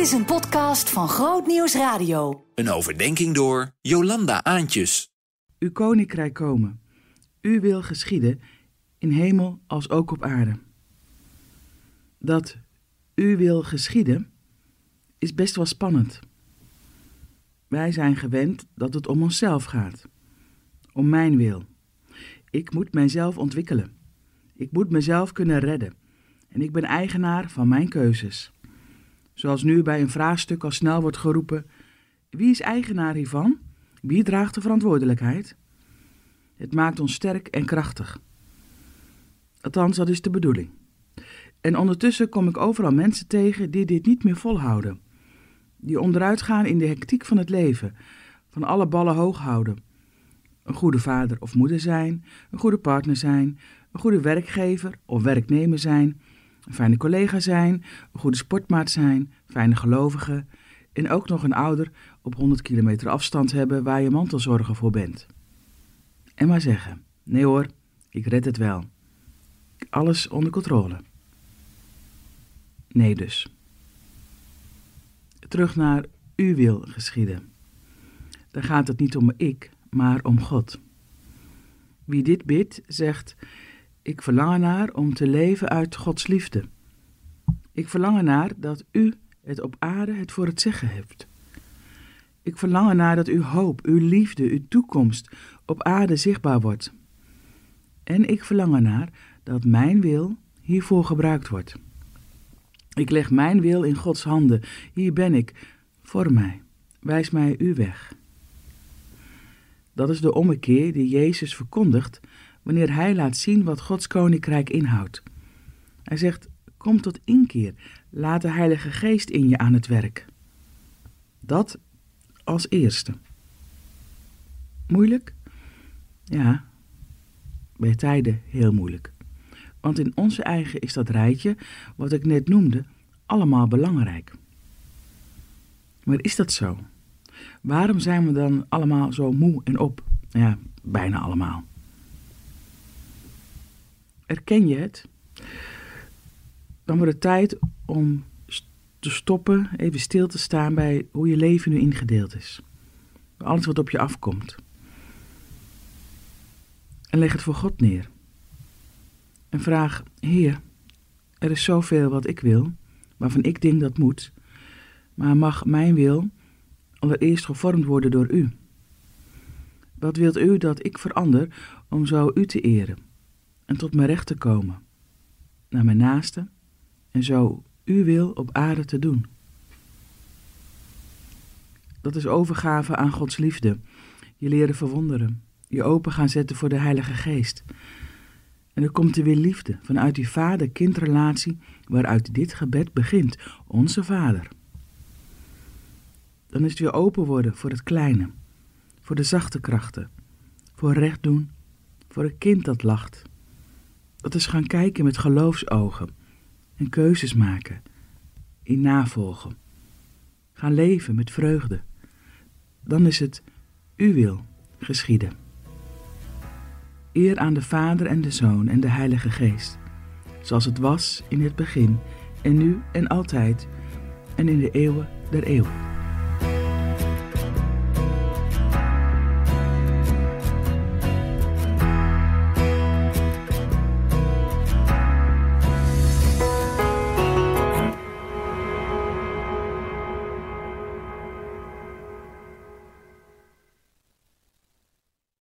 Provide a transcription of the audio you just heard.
Dit is een podcast van Groot Nieuws Radio. Een overdenking door Jolanda Aantjes. Uw koninkrijk komen. U wil geschieden in hemel als ook op aarde. Dat u wil geschieden is best wel spannend. Wij zijn gewend dat het om onszelf gaat. Om mijn wil. Ik moet mijzelf ontwikkelen. Ik moet mezelf kunnen redden. En ik ben eigenaar van mijn keuzes. Zoals nu bij een vraagstuk al snel wordt geroepen: wie is eigenaar hiervan? Wie draagt de verantwoordelijkheid? Het maakt ons sterk en krachtig. Althans, dat is de bedoeling. En ondertussen kom ik overal mensen tegen die dit niet meer volhouden. Die onderuit gaan in de hectiek van het leven, van alle ballen hoog houden. Een goede vader of moeder zijn, een goede partner zijn, een goede werkgever of werknemer zijn, een fijne collega zijn, een goede sportmaat zijn, fijne gelovige en ook nog een ouder op 100 kilometer afstand hebben waar je mantelzorger voor bent. En maar zeggen: nee hoor, ik red het wel. Alles onder controle. Nee dus. Terug naar uw wil geschieden. Dan gaat het niet om ik, maar om God. Wie dit bidt, zegt: Ik verlang ernaar om te leven uit Gods liefde. Ik verlang ernaar dat u het op aarde het voor het zeggen hebt. Ik verlang ernaar dat uw hoop, uw liefde, uw toekomst op aarde zichtbaar wordt. En ik verlang ernaar dat mijn wil hiervoor gebruikt wordt. Ik leg mijn wil in Gods handen. Hier ben ik. Vorm mij. Wijs mij uw weg. Dat is de ommekeer die Jezus verkondigt wanneer hij laat zien wat Gods koninkrijk inhoudt. Hij zegt: Kom tot inkeer. Laat de Heilige Geest in je aan het werk. Dat als eerste. Moeilijk? Ja, bij tijden heel moeilijk. Want in onze eigen is dat rijtje, wat ik net noemde, allemaal belangrijk. Maar is dat zo? Waarom zijn we dan allemaal zo moe en op? Ja, bijna allemaal. Erken je het? Dan wordt het tijd om te stoppen, even stil te staan bij hoe je leven nu ingedeeld is. Alles wat op je afkomt. En leg het voor God neer. En vraag: Heer, er is zoveel wat ik wil, waarvan ik denk dat moet, maar mag mijn wil allereerst gevormd worden door U? Wat wilt U dat ik verander om zo U te eren en tot mijn recht te komen, naar mijn naaste en zo Uw wil op aarde te doen? Dat is overgave aan Gods liefde, je leren verwonderen, je open gaan zetten voor de Heilige Geest. En er komt er weer liefde vanuit die vader-kindrelatie waaruit dit gebed begint, onze Vader. Dan is het weer open worden voor het kleine, voor de zachte krachten, voor recht doen, voor een kind dat lacht. Dat is gaan kijken met geloofsogen en keuzes maken, in navolgen. Gaan leven met vreugde. Dan is het uw wil geschieden. Eer aan de Vader en de Zoon en de Heilige Geest, zoals het was in het begin en nu en altijd en in de eeuwen der eeuwen.